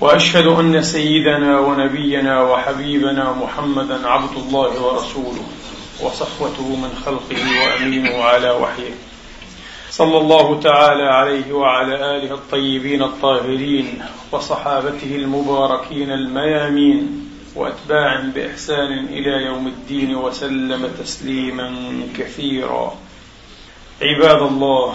وأشهد أن سيدنا ونبينا وحبيبنا محمدا عبد الله ورسوله وصفوته من خلقه وأمينه على وحيه. صلى الله تعالى عليه وعلى آله الطيبين الطاهرين وصحابته المباركين الميامين واتباع بإحسان إلى يوم الدين وسلم تسليما كثيرا. عباد الله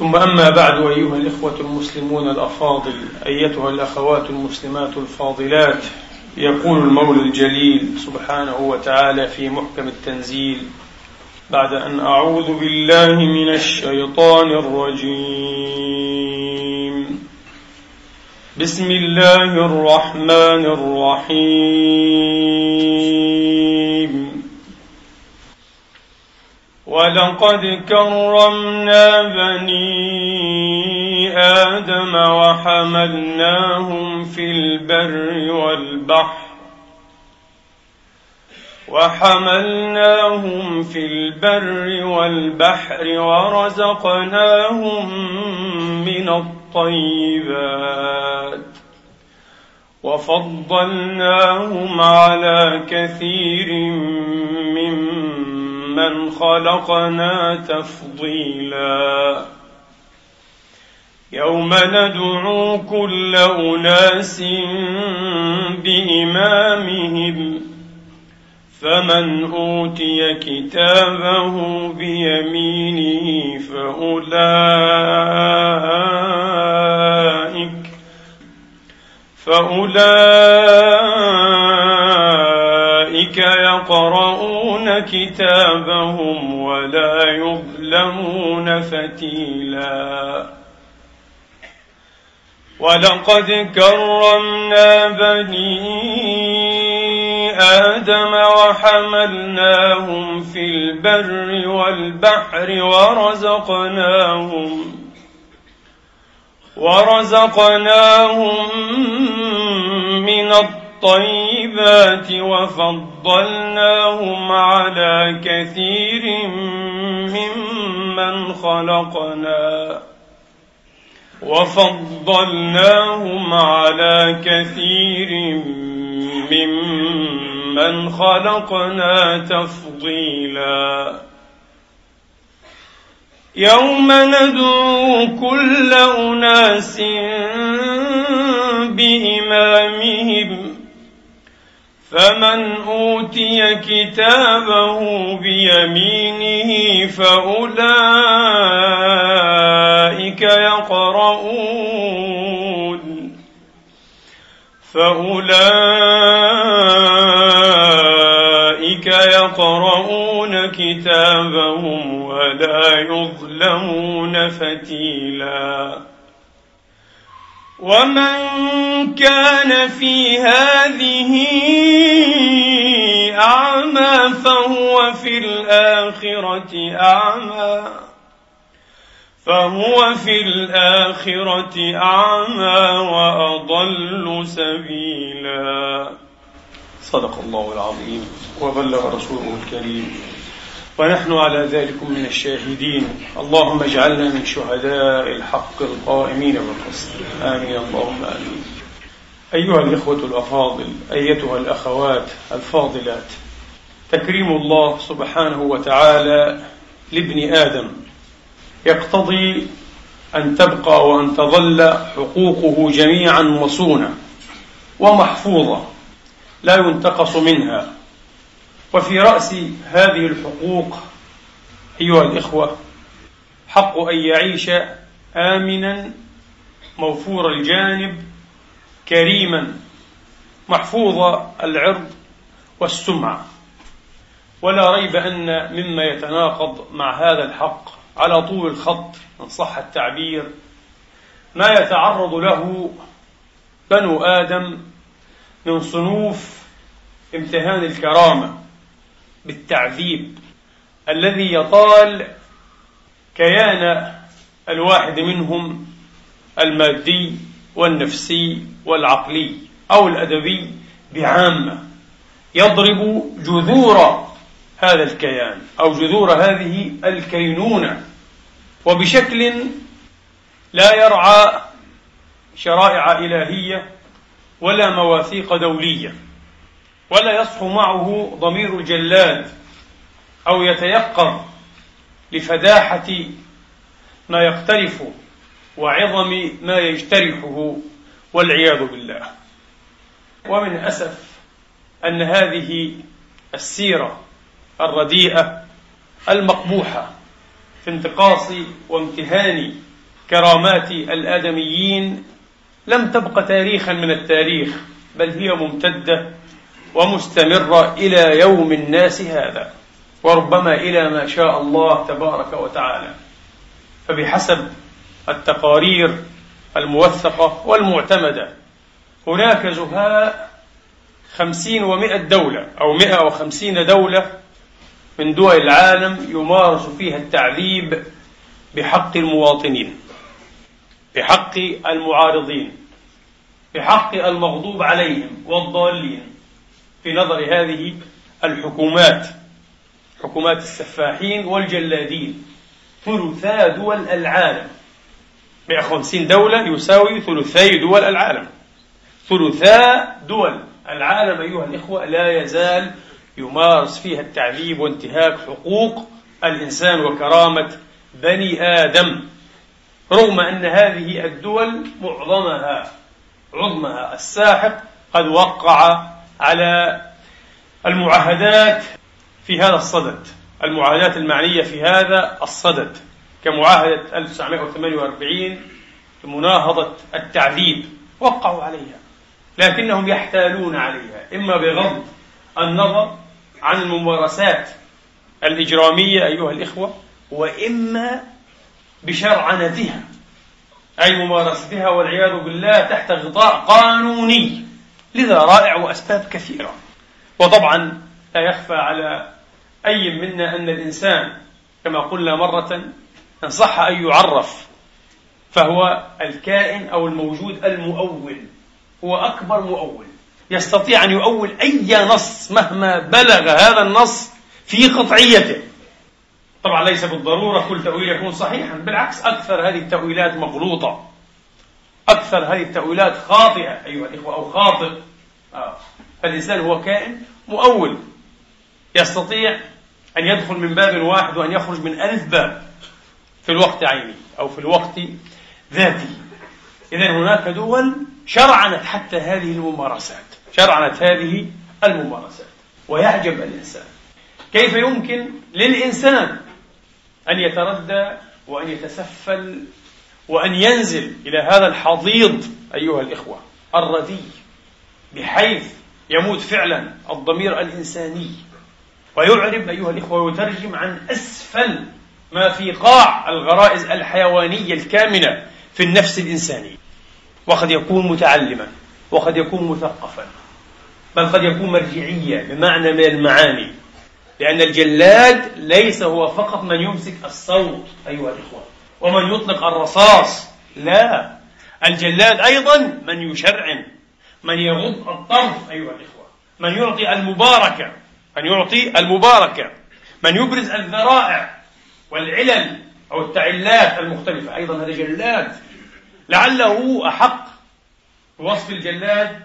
ثم أما بعد أيها الإخوة المسلمون الأفاضل أيتها الأخوات المسلمات الفاضلات يقول المولى الجليل سبحانه وتعالى في محكم التنزيل بعد أن أعوذ بالله من الشيطان الرجيم. بسم الله الرحمن الرحيم. ولقد كرمنا بني آدم وحملناهم في البر والبحر وحملناهم في البر والبحر ورزقناهم من الطيبات وفضلناهم على كثير ممن ممن خلقنا تفضيلا يوم ندعو كل اناس بامامهم فمن اوتي كتابه بيمينه فاولئك فاولئك يقرؤون كتابهم ولا يظلمون فتيلا. ولقد كرمنا بني آدم وحملناهم في البر والبحر ورزقناهم ورزقناهم من الطيب الطيبات وفضلناهم على كثير ممن خلقنا. وفضلناهم على كثير ممن خلقنا تفضيلا. يوم ندعو كل أناس بإمامهم فمن أوتي كتابه بيمينه فأولئك يقرؤون. فأولئك يقرؤون كتابهم ولا يظلمون فتيلاً. ومن كان في هذه أعمى فهو في الآخرة أعمى فهو في الآخرة أعمى وأضل سبيلا. صدق الله العظيم. وبلغ رسوله الكريم. ونحن على ذلك من الشاهدين. اللهم اجعلنا من شهداء الحق القائمين بالقسط. آمين. اللهم آمين. أيها الإخوة الأفاضل أيتها الأخوات الفاضلات تكريم الله سبحانه وتعالى لابن آدم يقتضي أن تبقى وأن تظل حقوقه جميعا مصونة ومحفوظة لا ينتقص منها. وفي رأس هذه الحقوق أيها الإخوة حق أن يعيش آمنا موفور الجانب كريما محفوظ العرض والسمعة. ولا ريب أن مما يتناقض مع هذا الحق على طول الخط إن صح التعبير ما يتعرض له بنو آدم من صنوف امتهان الكرامة. بالتعذيب الذي يطال كيان الواحد منهم المادي والنفسي والعقلي أو الأدبي بعامة. يضرب جذور هذا الكيان أو جذور هذه الكينونة. وبشكل لا يرعى شرائع إلهية ولا مواثيق دولية. ولا يصحو معه ضمير الجلاد أو يتيقظ لفداحة ما يقترف وعظم ما يجترحه والعياذ بالله. ومن الأسف أن هذه السيرة الرديئة المقبوحة في انتقاص وامتهان كرامات الآدميين لم تبق تاريخا من التاريخ بل هي ممتدة ومستمرة إلى يوم الناس هذا وربما إلى ما شاء الله تبارك وتعالى. فبحسب التقارير الموثقة والمعتمدة هناك زهاء خمسين ومائة دولة أو مائة وخمسين دولة من دول العالم يمارس فيها التعذيب بحق المواطنين بحق المعارضين بحق المغضوب عليهم والضالين. في نظر هذه الحكومات حكومات السفاحين والجلادين. ثلثا دول العالم. 150 دولة يساوي ثلثي دول العالم. ثلثا دول العالم أيها الإخوة لا يزال يمارس فيها التعذيب وانتهاك حقوق الإنسان وكرامة بني آدم. رغم أن هذه الدول معظمها عظمها الساحق قد وقع على المعاهدات في هذا الصدد المعاهدات المعنية في هذا الصدد كمعاهدة 1948 لمناهضة التعذيب. وقعوا عليها لكنهم يحتالون عليها إما بغض النظر عن الممارسات الإجرامية أيها الإخوة وإما بشرعنتها أي ممارستها والعياذ بالله تحت غطاء قانوني. لذرائع وأسباب كثيرة. وطبعا لا يخفى على أي منا أن الإنسان كما قلنا مرة إن صح أن يعرف فهو الكائن أو الموجود المؤول هو أكبر مؤول. يستطيع أن يؤول أي نص مهما بلغ هذا النص في قطعيته. طبعا ليس بالضرورة كل تأويل يكون صحيحا بالعكس أكثر هذه التأويلات مغلوطة. أكثر هذه التأويلات خاطئة أيها الإخوة أو خاطئ. آه. فالإنسان هو كائن مؤول. يستطيع أن يدخل من باب واحد وأن يخرج من ألف باب في الوقت عينه أو في الوقت ذاته. إذا هناك دول شرعنت حتى هذه الممارسات. شرعنت هذه الممارسات. ويعجب الإنسان. كيف يمكن للإنسان أن يتردى وأن يتسفل وأن ينزل إلى هذا الحضيض أيها الإخوة الردي بحيث يموت فعلا الضمير الإنساني. ويعرب أيها الإخوة ويترجم عن أسفل ما في قاع الغرائز الحيوانية الكامنة في النفس الإنسانية. وقد يكون متعلما وقد يكون مثقفا بل قد يكون مرجعيا بمعنى من المعاني لأن الجلاد ليس هو فقط من يمسك الصوت أيها الإخوة. ومن يطلق الرصاص لا. الجلاد أيضا من يشرعن من يغض الطرف أيها الإخوة. من يعطي المباركة من يعطي المباركة. من يبرز الذرائع والعلل أو التعلات المختلفة. أيضا هذا جلاد. لعله أحق بوصف الجلاد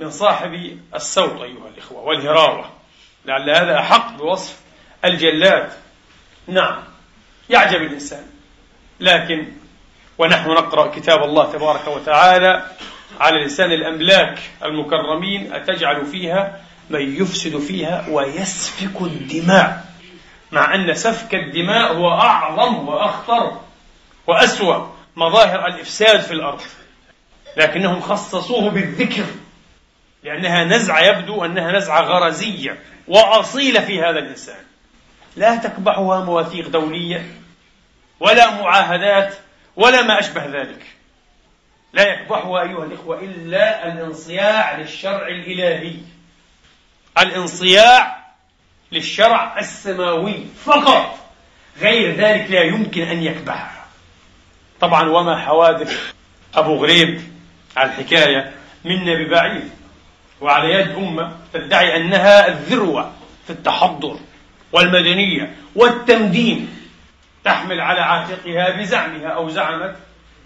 من صاحب السوط أيها الإخوة والهراوة. لعل هذا أحق بوصف الجلاد. نعم. يعجب الإنسان. لكن ونحن نقرأ كتاب الله تبارك وتعالى على لسان الأملاك المكرمين أتجعل فيها من يفسد فيها ويسفك الدماء مع أن سفك الدماء هو أعظم وأخطر وأسوأ مظاهر الإفساد في الأرض لكنهم خصصوه بالذكر لأنها نزعة يبدو أنها نزعة غرزية وأصيلة في هذا الإنسان. لا تكبحها مواثيق دولية ولا معاهدات ولا ما أشبه ذلك. لا يكبحها أيها الإخوة إلا الانصياع للشرع الإلهي. الانصياع للشرع السماوي فقط. غير ذلك لا يمكن أن يكبحها. طبعا وما حوادث أبو غريب على الحكاية منا ببعيد وعلى يد أمة تدعي أنها الذروة في التحضر والمدنية والتمدين. تحمل على عاتقها بزعمها أو زعمت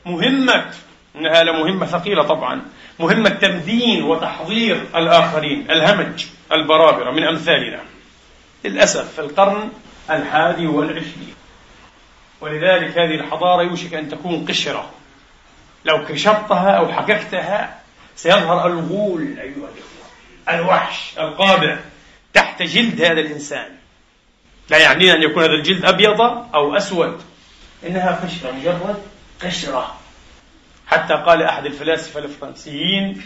مهمة إنها لمهمة ثقيلة طبعا مهمة تمدين وتحضير الآخرين الهمج البرابرة من أمثالنا. للأسف في القرن الحادي والعشرين. ولذلك هذه الحضارة يوشك أن تكون قشرة. لو كشطتها أو حككتها سيظهر الغول أيها الإخوة الوحش القابع تحت جلد هذا الإنسان. لا يعنينا أن يكون هذا الجلد أبيض أو أسود. إنها قشرة مجرد قشرة. حتى قال أحد الفلاسفة الفرنسيين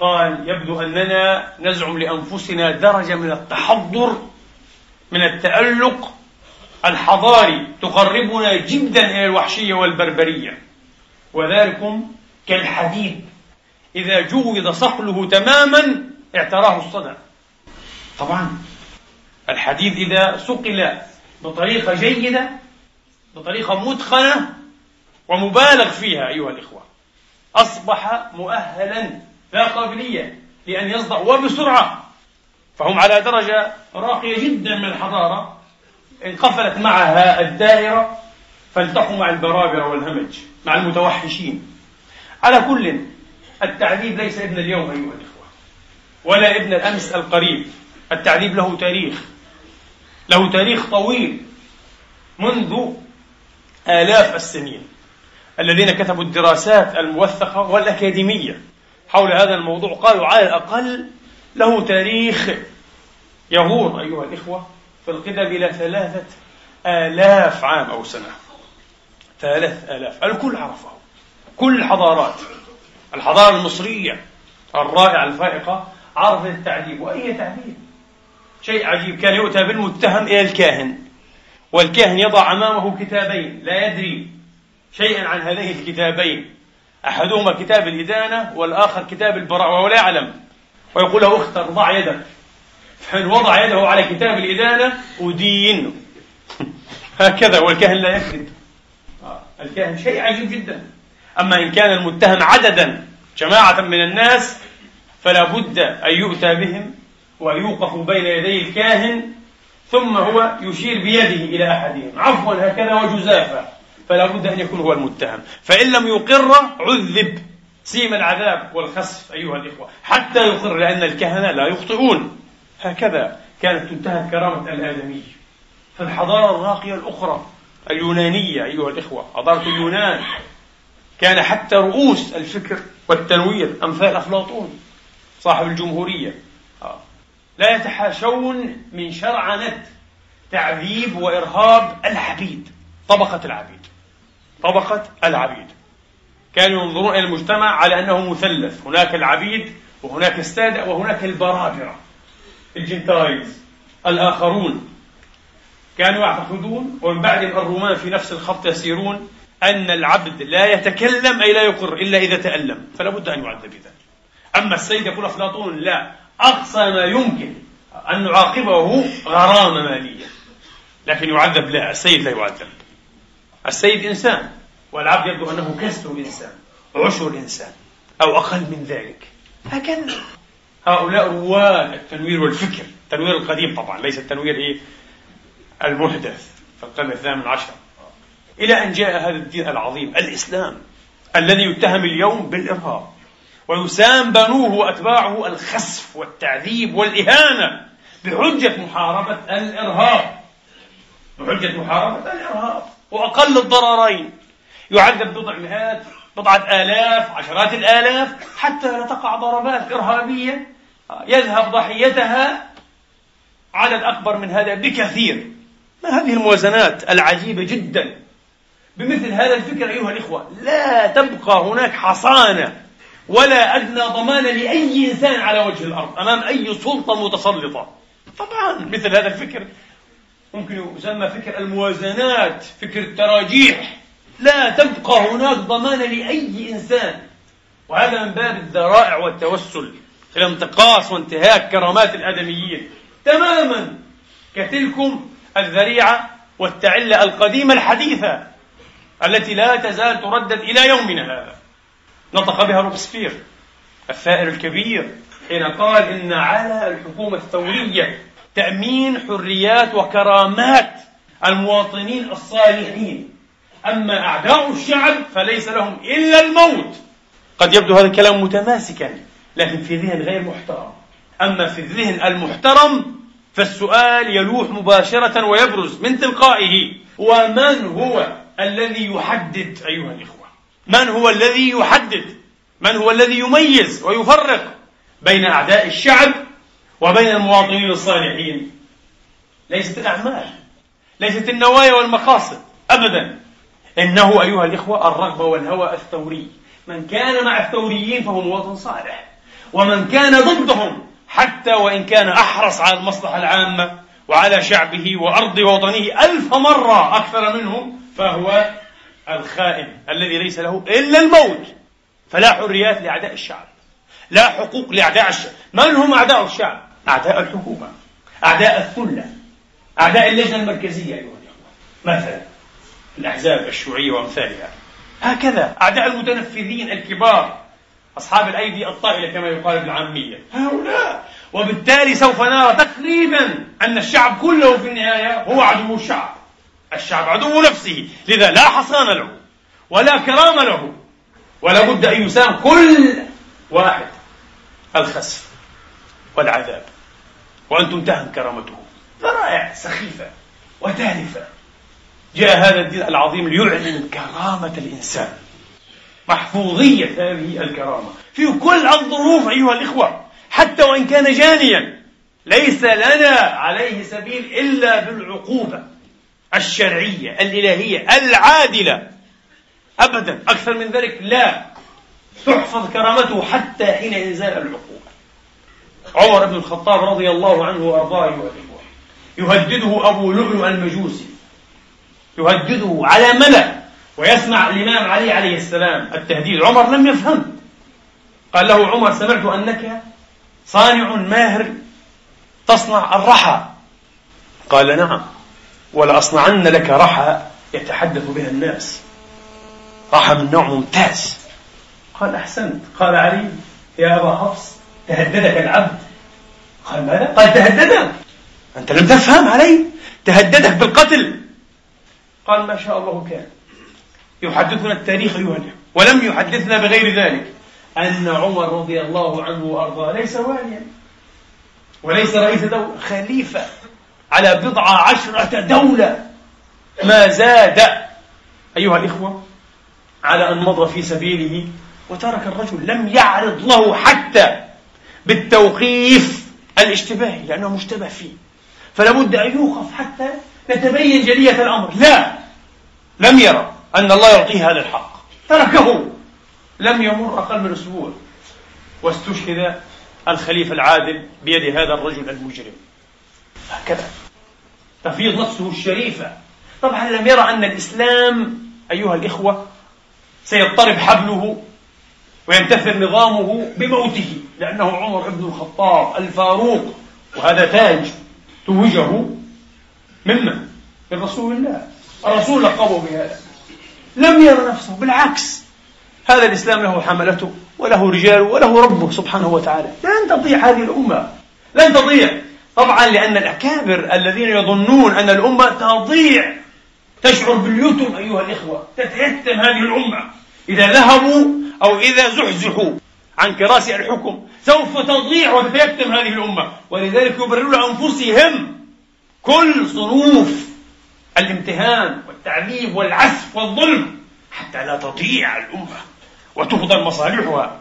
قال يبدو أننا نزعم لأنفسنا درجة من التحضر من التألق الحضاري تقربنا جدا إلى الوحشية والبربرية. وذلكم كالحديد. إذا جوز صقله تماما اعتراه الصدى طبعا الحديد إذا صقل بطريقة جيدة بطريقة متقنة ومبالغ فيها أيها الإخوة أصبح مؤهلا لا قابلية لأن يصدع وبسرعة. فهم على درجة راقية جدا من الحضارة. انقفلت معها الدائرة فالتقوا مع البرابرة والهمج مع المتوحشين. على كل التعذيب ليس ابن اليوم أيها الإخوة ولا ابن الأمس القريب. التعذيب له تاريخ. له تاريخ طويل منذ آلاف السنين. الذين كتبوا الدراسات الموثقة والأكاديمية حول هذا الموضوع قالوا على الأقل له تاريخ يغور أيها الإخوة في القدم إلى ثلاثة آلاف عام أو سنة. ثلاث آلاف. الكل عرفه. كل الحضارات. الحضارة المصرية الرائعة الفائقة عرفت التعذيب. وأي تعذيب؟ شيء عجيب. كان يؤتى بالمتهم إلى الكاهن والكاهن يضع أمامه كتابين لا يدري شيئا عن هذين الكتابين. أحدهما كتاب الإدانة والآخر كتاب البراءة وهو لا يعلم. ويقول له اختر ضع يدك. فإن وضع يده على كتاب الإدانة أدين. هكذا والكاهن لا يكذب. آه، الكاهن شيء عجيب جدا. أما إن كان المتهم عددا جماعة من الناس فلا بد أن يؤتى بهم ويوقف بين يدي الكاهن ثم هو يشير بيده إلى أحدهم. عفوا هكذا وجزافا. فلا بد أن يكون هو المتهم. فإن لم يقر عذب. سيم العذاب والخسف أيها الإخوة. حتى يقر لأن الكهنة لا يخطئون. هكذا كانت تنتهك كرامة الآدمي. في الحضارة الراقية الأخرى اليونانية أيها الإخوة حضارة اليونان. كان حتى رؤوس الفكر والتنوير أمثال أفلاطون صاحب الجمهورية. آه. لا يتحاشون من شرعنة تعذيب وإرهاب العبيد طبقة العبيد طبقة العبيد. كانوا ينظرون إلى المجتمع على أنه مثلث هناك العبيد وهناك السادة وهناك البرابرة الجنتايز الآخرون. كانوا يعتقدون ومن بعدهم الرومان في نفس الخط يسيرون أن العبد لا يتكلم أي لا يقر إلا إذا تألم فلا بد أن يعذب بذلك أما السيد يقول أفلاطون لا. أقصى ما يمكن أن نعاقبه غرامة مالية. لكن يعذب لا السيد لا يعذب. السيد إنسان والعبد يبدو أنه كسر إنسان عشر إنسان أو أقل من ذلك. هكذا هؤلاء رواد التنوير والفكر. التنوير القديم طبعا ليس التنوير إيه؟ المحدث في القرن الثامن عشر. إلى أن جاء هذا الدين العظيم الإسلام الذي يتهم اليوم بالإرهاب. ويسام بنوه وأتباعه الخسف والتعذيب والإهانة بحجة محاربة الإرهاب. بحجة محاربة الإرهاب. وأقل الضررين. يعذب بضع مئات بضعة آلاف عشرات الآلاف حتى لا تقع ضربات إرهابية. يذهب ضحيتها. عدد أكبر من هذا بكثير. ما هذه الموازنات العجيبة جدا؟ بمثل هذا الفكر أيها الإخوة لا تبقى هناك حصانة ولا أدنى ضمان لأي إنسان على وجه الأرض أمام أي سلطة متسلطة. طبعا مثل هذا الفكر ممكن يسمى فكر الموازنات فكر التراجيح. لا تبقى هناك ضمان لأي إنسان. وهذا من باب الذرائع والتوسل إلى انتقاص وانتهاك كرامات الآدميين. تماما كتلكم الذريعة والتعلة القديمة الحديثة التي لا تزال تردد إلى يومنا هذا. نطق بها روبسفير الثائر الكبير حين قال إن على الحكومة الثورية تأمين حريات وكرامات المواطنين الصالحين. أما أعداء الشعب فليس لهم إلا الموت. قد يبدو هذا الكلام متماسكا لكن في ذهن غير محترم. أما في الذهن المحترم فالسؤال يلوح مباشرة ويبرز من تلقائه. ومن هو الذي يحدد أيها الإخوة؟ من هو الذي يحدد؟ من هو الذي يميز ويفرق بين أعداء الشعب وبين المواطنين الصالحين؟ ليست الأعمال ليست النوايا والمقاصد أبدا. إنه أيها الإخوة الرغبة والهوى الثوري. من كان مع الثوريين فهو مواطن صالح ومن كان ضدهم حتى وإن كان أحرص على المصلحة العامة وعلى شعبه وأرض وطنه ألف مرة أكثر منهم فهو الخائن الذي ليس له إلا الموت فلا حريات لأعداء الشعب لا حقوق لأعداء الشعب من هم أعداء الشعب؟ أعداء الحكومة أعداء الثلة أعداء اللجنة المركزية أيها الأخوة. مثلا الأحزاب الشيوعية وأمثالها. هكذا أعداء المتنفذين الكبار أصحاب الأيدي الطائلة كما يقال بالعامية. هؤلاء. وبالتالي سوف نرى تقريبا أن الشعب كله في النهاية هو عدو الشعب. الشعب عدو نفسه لذا لا حصان له ولا كرامة له ولا بد أن يسام كل واحد الخسف والعذاب. وأن تمتهن كرامته. ذرائع سخيفة وتالفة جاء هذا الدين العظيم ليعلن كرامة الإنسان. محفوظية هذه الكرامة. في كل الظروف أيها الإخوة حتى وإن كان جانيا ليس لنا عليه سبيل إلا بالعقوبة. الشرعية الإلهية العادلة. أبدا أكثر من ذلك لا. تحفظ كرامته حتى حين إنزال العقوبة عمر بن الخطاب رضي الله عنه وأرضاه يهدده أبو لؤلؤ المجوسي. يهدده على ملأ ويسمع الإمام علي عليه السلام التهديد. عمر لم يفهم. قال له عمر سمعت أنك صانع ماهر تصنع الرحى. قال نعم. ولأصنعن لك رحى يتحدث بها الناس. رحى من نوع ممتاز. قال أحسنت. قال علي يا أبا حفص تهددك العبد. قال ماذا؟ قال تهددك. أنت لم تفهم علي؟ تهددك بالقتل. قال ما شاء الله كان. يحدثنا التاريخ أيها ولم يحدثنا بغير ذلك. أن عمر رضي الله عنه وأرضاه ليس واليا وليس رئيس دولة خليفة. على بضع عشرة دولة. ما زاد أيها الإخوة على أن مضى في سبيله وترك الرجل لم يعرض له حتى بالتوقيف الاشتباهي لأنه مشتبه فيه. فلا بد أن يوقف حتى نتبين جلية الأمر. لا لم يرى أن الله يعطيه هذا الحق. تركه. لم يمر أقل من أسبوع واستشهد الخليفة العادل بيد هذا الرجل المجرم. هكذا. تفيض نفسه الشريفة. طبعا لم يرى أن الإسلام أيها الإخوة سيضطرب حبله وينتثر نظامه بموته لأنه عمر بن الخطاب الفاروق وهذا تاج توجه ممن؟ من رسول الله. الرسول لقبه بهذا. لم يرى نفسه بالعكس. هذا الإسلام له حملته وله رجاله وله ربه سبحانه وتعالى. لن تضيع هذه الأمة. لن تضيع طبعا لأن الأكابر الذين يظنون أن الأمة تضيع تشعر باليتم أيها الإخوة تتيتم هذه الأمة. إذا ذهبوا أو إذا زحزحوا عن كراسي الحكم سوف تضيع وتتيتم هذه الأمة. ولذلك يبررون أنفسهم كل صنوف الامتهان والتعذيب والعسف والظلم حتى لا تضيع الأمة وتفضل مصالحها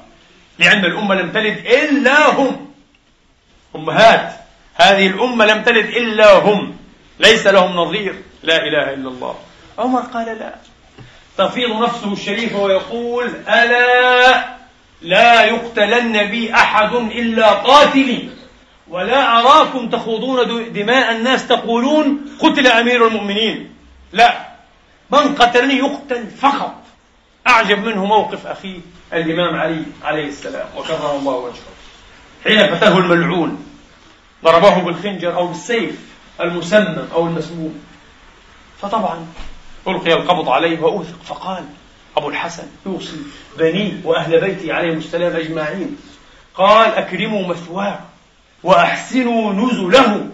لأن الأمة لم تلد إلا هم أمهات. هذه الأمة لم تلد إلا هم. ليس لهم نظير. لا إله إلا الله. عمر قال لا. تفيض نفسه الشريفة ويقول ألا لا يقتلن بي أحد إلا قاتلي. ولا أراكم تخوضون دماء الناس تقولون قتل أمير المؤمنين. لا. من قتلني يقتل فقط. أعجب منه موقف أخيه الإمام علي عليه السلام. وكرم الله وجهه. حين فتاه الملعون. ضربه بالخنجر أو بالسيف المسمم أو المسموم. فطبعا ألقي القبض عليه وأوثق فقال أبو الحسن يوصي بني وأهل بيتي عليهم السلام أجمعين. قال أكرموا مثواه وأحسنوا نزله.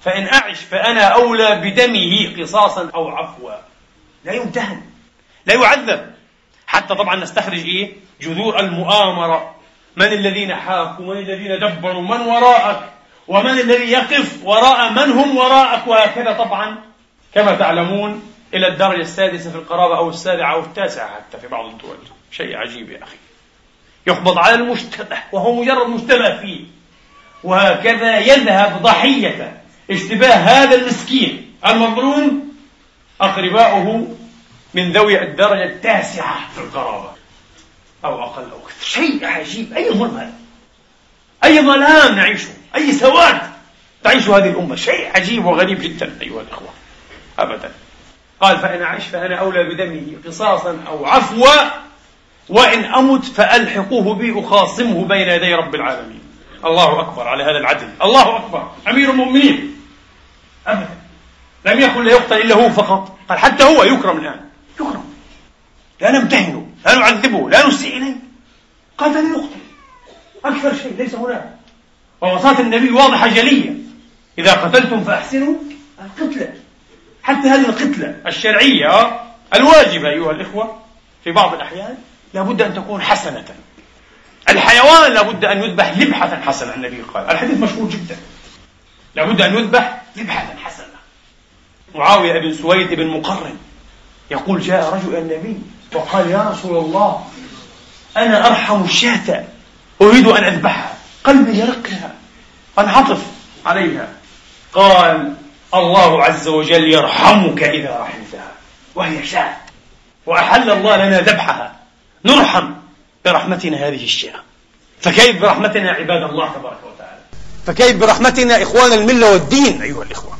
فإن أعش فأنا أولى بدمه قصاصا أو عفوا. لا يمتهن لا يعذب. حتى طبعا نستخرج إيه؟ جذور المؤامرة. من الذين حاكوا؟ من الذين دبروا؟ من وراءك؟ ومن الذي يقف وراء من هم وراءك وهكذا طبعا؟ كما تعلمون إلى الدرجة السادسة في القرابة أو السابعة أو التاسعة حتى في بعض الدول. شيء عجيب يا أخي. يقبض على المشتبه وهو مجرد مشتبه فيه. وهكذا يذهب ضحية اشتباه هذا المسكين المظلوم أقرباؤه من ذوي الدرجة التاسعة في القرابة. أو أقل أو أكثر. شيء عجيب. أي ظلم هذا أي ظلام نعيشه؟ أي سواد تعيش هذه الأمة؟ شيء عجيب وغريب جدا أيها الإخوة. أبدا. قال فإن أعش فأنا أولى بدمه قصاصا أو عفوا وإن أمت فألحقوه بي أخاصمه بين يدي رب العالمين. الله أكبر على هذا العدل. الله أكبر. أمير المؤمنين. أبدا. لم يكن ليقتل إلا هو فقط. قال حتى هو يكرم الآن. يكرم. لا نمتهنه لا نعذبه لا نسيء إليه. قال فليقتل أكثر شيء ليس هناك. ووصاة النبي واضحة جلية. إذا قتلتم فأحسنوا القتلة. حتى هذه القتلة الشرعية الواجبة أيها الإخوة في بعض الأحيان لابد أن تكون حسنة. الحيوان لابد أن يذبح ذبحة حسنة النبي قال. الحديث مشهور جدا. لابد أن يذبح ذبحة حسنة. معاوية بن سويد بن مقرن يقول جاء رجل النبي وقال يا رسول الله أنا أرحم الشاة أريد أن أذبحها. قلبي يرق لها أنعطف عليها. قال الله عز وجل يرحمك إذا رحمتها وهي شاة. وأحل الله لنا ذبحها. نرحم برحمتنا هذه الشاة فكيف برحمتنا عباد الله تبارك وتعالى؟ فكيف برحمتنا إخوان الملة والدين أيها الإخوة؟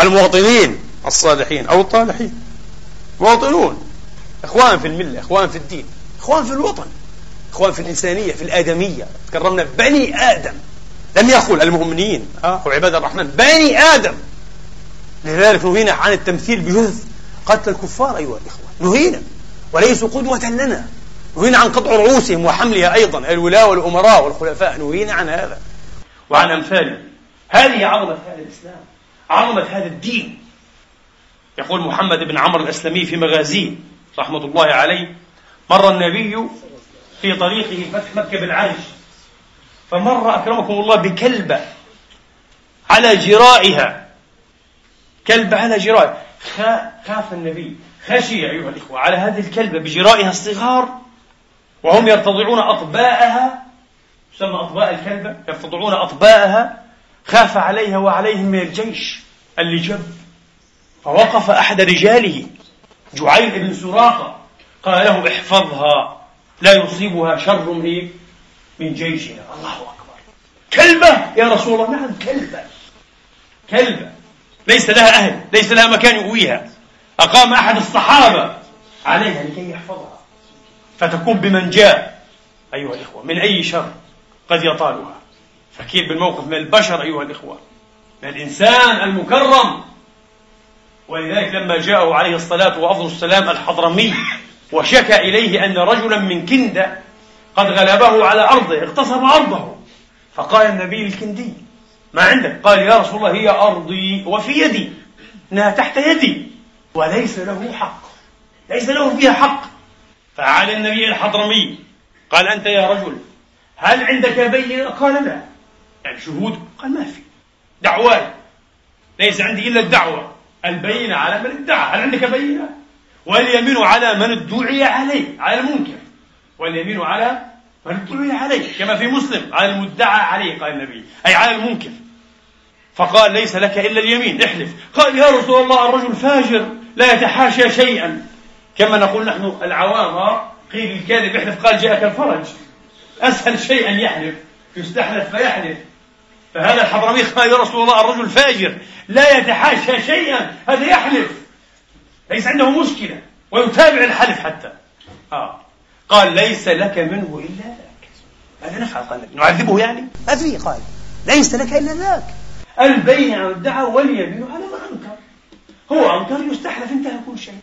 المواطنين الصالحين أو الطالحين. مواطنون. إخوان في الملة إخوان في الدين إخوان في الوطن. إخوان في الإنسانية في الآدمية. تكرمنا بني آدم. لم يقل المؤمنين. آه. وعباد الرحمن بني آدم. لذلك نهينا عن التمثيل بجثث قتل الكفار أيها الإخوة. نهينا. وليسوا قدوة لنا. نهينا عن قطع رؤوسهم وحملها أيضا. الولاة والأمراء والخلفاء. نهينا عن هذا. وعن أمثاله هذه عظمة هذا الإسلام. عظمة هذا الدين. يقول محمد بن عمرو الأسلمي في مغازيه رحمة الله عليه مر النبي في طريقه فتح مكة بالعرش فمر أكرمكم الله بكلبة على جرائها. كلبة على جرائها. خاف النبي. خشي أيها الإخوة على هذه الكلبة بجرائها الصغار وهم يرتضعون أطباءها. تسمى أطباء الكلبة. يرتضعون أطباءها. خاف عليها وعليهم من الجيش اللي جب فوقف أحد رجاله. جعيل بن سراقة. قال له احفظها. لا يصيبها شر من جيشنا. الله أكبر. كلبة يا رسول الله. نعم كلبة. كلبة. ليس لها أهل ليس لها مكان يؤويها. أقام أحد الصحابة عليها لكي يحفظها. فتكون بمنجاة أيها الإخوة من أي شر قد يطالها. فكيف بالموقف من البشر أيها الإخوة؟ من الإنسان المكرم. ولذلك لما جاءه عليه الصلاة وأفضل السلام الحضرمي وشكى إليه أن رجلا من كندة قد غلبه على أرضه اغتصب أرضه فقال النبي الكندي ما عندك قال يا رسول الله هي أرضي وفي يدي إنها تحت يدي وليس له حق ليس له فيها حق فعاد النبي الحضرمي قال أنت يا رجل هل عندك بينة؟ قال لا يعني شهود قال ما في دعواي ليس عندي إلا الدعوة البينة على من ادعى هل عندك بينة؟ واليمين على من ادعي عليه على المنكر. واليمين على فالمدعي عليه كما في مسلم على المدعى عليه قال النبي. أي على المنكر. فقال ليس لك إلا اليمين احلف. قال يا رسول الله الرجل فاجر لا يتحاشى شيئا. كما نقول نحن العوام قيل الكاذب يحلف قال جاءك الفرج. أسهل شيء أن يحلف يستحلف فيحلف. فهذا الحضرمي قال يا رسول الله الرجل فاجر لا يتحاشى شيئا هذا يحلف. ليس عنده مشكلة ويتابع الحلف حتى. آه. قال ليس لك منه إلا ذاك. ماذا نفعل قال نعذبه يعني؟ ما في قال. ليس لك إلا ذاك. البين على الدعوة واليمين على ما أنكر هو أنكر يستحلف انتهى كل شيء.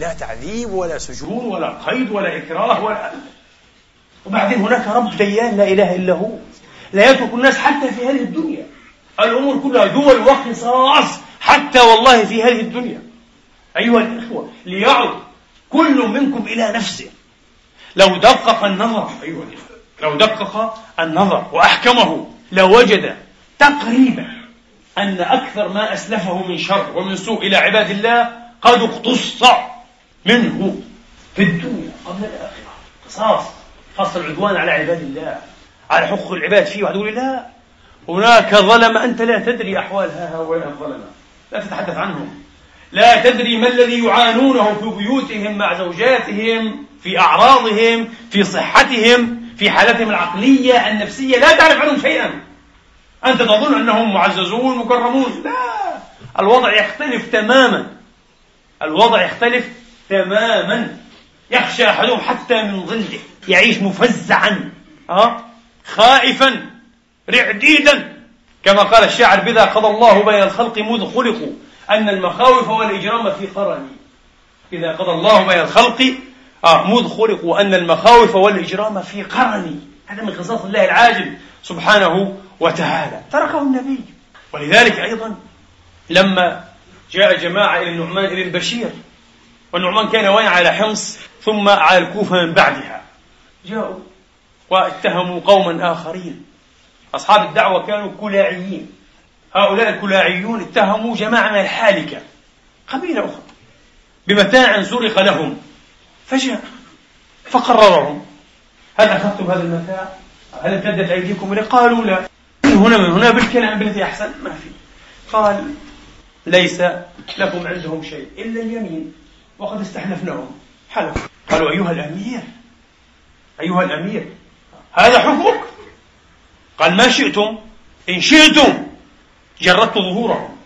لا تعذيب ولا سجون ولا قيد ولا إكراه ولا وبعدين هناك رب ديان لا إله إلا هو. لا يترك الناس حتى في هذه الدنيا. الأمور كلها دول وقصاص حتى والله في هذه الدنيا. أيها الإخوة ليعد كل منكم إلى نفسه. لو دقق النظر أيها الإخوة لو دقق النظر وأحكمه لوجد تقريبا أن أكثر ما أسلفه من شر ومن سوء إلى عباد الله قد اقتص منه في الدنيا قبل الآخرة. قصاص خاصة العدوان على عباد الله على حقوق العباد فيه واحد يقول لا هناك ظلم أنت لا تدري أحوال هؤلاء الظلمة لا تتحدث عنهم. لا تدري ما الذي يعانونه في بيوتهم مع زوجاتهم في أعراضهم في صحتهم في حالتهم العقلية النفسية. لا تعرف عنهم شيئا. أنت تظن أنهم معززون مكرمون. لا. الوضع يختلف تماما. الوضع يختلف تماما. يخشى أحدهم حتى من ظله. يعيش مفزعا. أه؟ خائفا. رعديدا. كما قال الشاعر بذا قضى الله بين الخلق مذ خلقوا. أن المخاوف والإجرام في قرني. إذا قضى الله بين الخلق آه مذ خلقوا أن المخاوف والإجرام في قرني. هذا من قصص الله العاجل سبحانه وتعالى. تركه النبي. ولذلك أيضا لما جاء جماعة إلى النعمان بن بشير والنعمان كان وين؟ على حمص ثم على الكوفة من بعدها. جاءوا واتهموا قوما آخرين. أصحاب الدعوة كانوا كلاعيين. هؤلاء الكلاعيون اتهموا جماعة من الحالكة قبيلة أخرى بمتاع سرق لهم فجاء فقررهم. هل أخذتم هذا المتاع؟ هل امتدت أيديكم إليه؟ قالوا لا. من هنا من هنا بالكلام بالتي أحسن؟ ما في. قال ليس لكم عندهم شيء إلا اليمين وقد استحلفناهم. حلف قالوا أيها الأمير أيها الأمير هذا حكمك؟ قال ما شئتم؟ إن شئتم جردت ظهورهم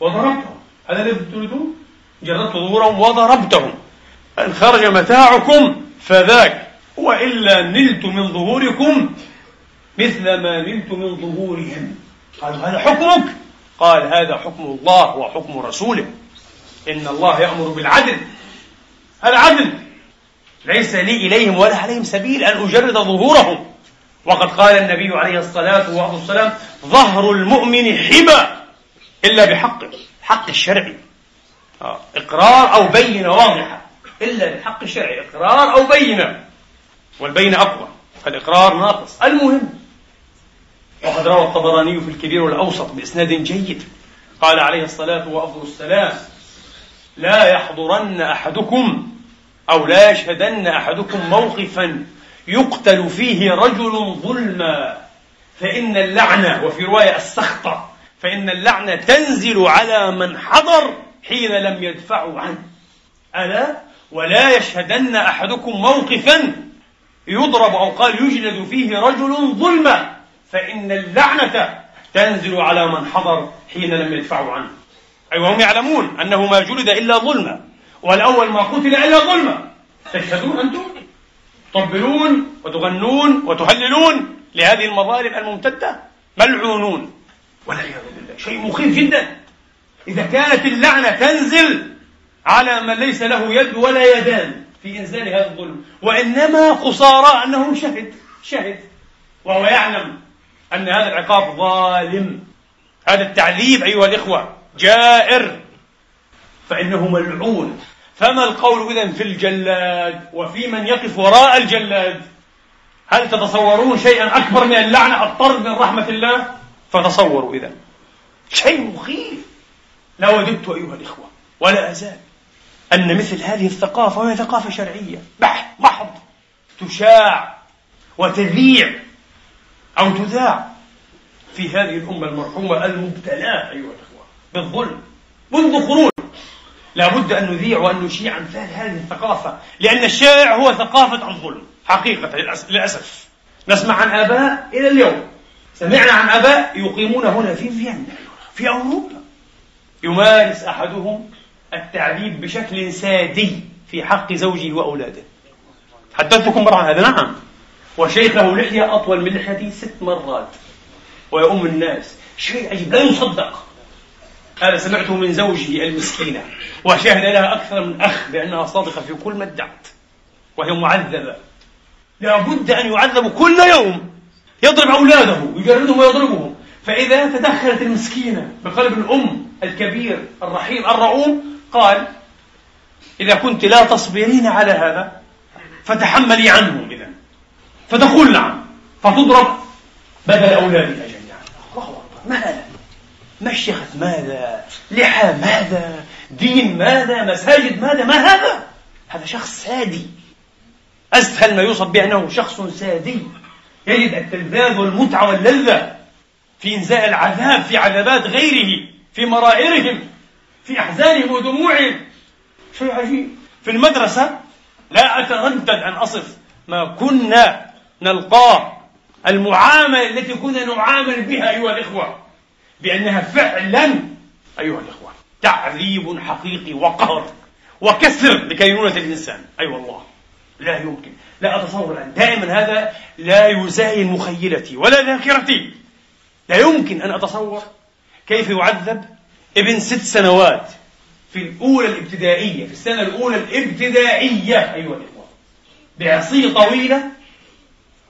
وضربتهم. هذا الذي تريدون؟ جردت ظهورهم وضربتهم. إن خرج متاعكم فذاك. وإلا نلت من ظهوركم مثل ما نلت من ظهورهم. قالوا هذا حكمك. قال هذا حكم الله وحكم رسوله. إن الله يأمر بالعدل. العدل ليس لي إليهم ولا عليهم سبيل أن أجرد ظهورهم. وقد قال النبي عليه الصلاة والسلام ظهر المؤمن حبى إلا بحقه حق الشرعي آه، إقرار أو بينة واضحة إلا بالحق الشرعي إقرار أو بينة. والبينة أقوى فالإقرار ناقص. المهم وقد روى الطبراني في الكبير والأوسط بإسناد جيد. قال عليه الصلاة والسلام لا يحضرن أحدكم أو لا يشهدن أحدكم موقفا يقتل فيه رجل ظلما. فإن اللعنة وفي رواية السخطة فإن اللعنة تنزل على من حضر حين لم يدفعوا عنه. ألا؟ ولا يشهدن أحدكم موقفا يضرب أو قال يجلد فيه رجل ظلما. فإن اللعنة تنزل على من حضر حين لم يدفعوا عنه. أي وهم يعلمون أنه ما جلد إلا ظلما والأول ما قتل إلا ظلما. تشهدون أنتم؟ تطبلون وتغنون وتهللون لهذه المظالم الممتدة ملعونون. والعياذ بالله. شيء مخيف جدا. إذا كانت اللعنة تنزل على من ليس له يد ولا يدان في إنزال هذا الظلم. وإنما قصارى أنه شهد شهد. وهو يعلم أن هذا العقاب ظالم. هذا التعذيب أيها الإخوة جائر. فإنه ملعون. فما القول إذن في الجلاد وفي من يقف وراء الجلاد؟ هل تتصورون شيئا أكبر من اللعنة الطرد من رحمة الله؟ فتصوروا إذا شيء مخيف. لا وددت أيها الإخوة ولا أزال أن مثل هذه الثقافة وهي ثقافة شرعية بحت محض تشاع وتذيع أو تذاع في هذه الأمة المرحومة المبتلاة أيها الأخوة بالظلم منذ قرون لابد أن نذيع وأن نشيع أمثال هذه الثقافة لأن الشائع هو ثقافة الظلم حقيقة للأسف. نسمع عن آباء إلى اليوم. سمعنا عن آباء يقيمون هنا في فيينا في أوروبا. يمارس أحدهم التعذيب بشكل سادي في حق زوجه وأولاده. حدثتكم مرة عن هذا؟ نعم. وشيخه لحية أطول من لحيتي ست مرات. ويؤم الناس. شيء عجيب. لا يصدق. هذا سمعته من زوجه المسكينة وشاهد لها أكثر من أخ بأنها صادقة في كل ما ادعت وهي معذبة. لابد أن يعذب كل يوم يضرب أولاده يجردهم ويضربهم. فإذا تدخلت المسكينة بقلب الأم الكبير الرحيم الرؤوم قال إذا كنت لا تصبرين على هذا فتحملي عنه إذا فتقول نعم فتضرب بدل أولادها جميعا. الله أكبر. ما هذا؟ مشيخة ماذا؟ لحى ماذا؟ دين ماذا؟ مساجد ماذا؟ ما هذا؟ هذا شخص سادي. أسهل ما يوصف به أنه شخص سادي. يجد التلذاذ والمتعة واللذة في إنزاء العذاب في عذابات غيره في مرائرهم في أحزانهم ودموعهم. شيء عجيب. في المدرسة لا أتردد أن أصف ما كنا نلقاه. المعاملة التي كنا نعامل بها أيها الإخوة. بأنها فعلا أيها الإخوة تعذيب حقيقي وقهر وكسر لكينونة الإنسان. أي أيوة والله لا يمكن. لا أتصور أن دائما هذا لا يزاين مخيلتي ولا ذاكرتي. لا يمكن أن أتصور كيف يعذب ابن ست سنوات في الأولى الابتدائية في السنة الأولى الابتدائية أيها الإخوة بعصية طويلة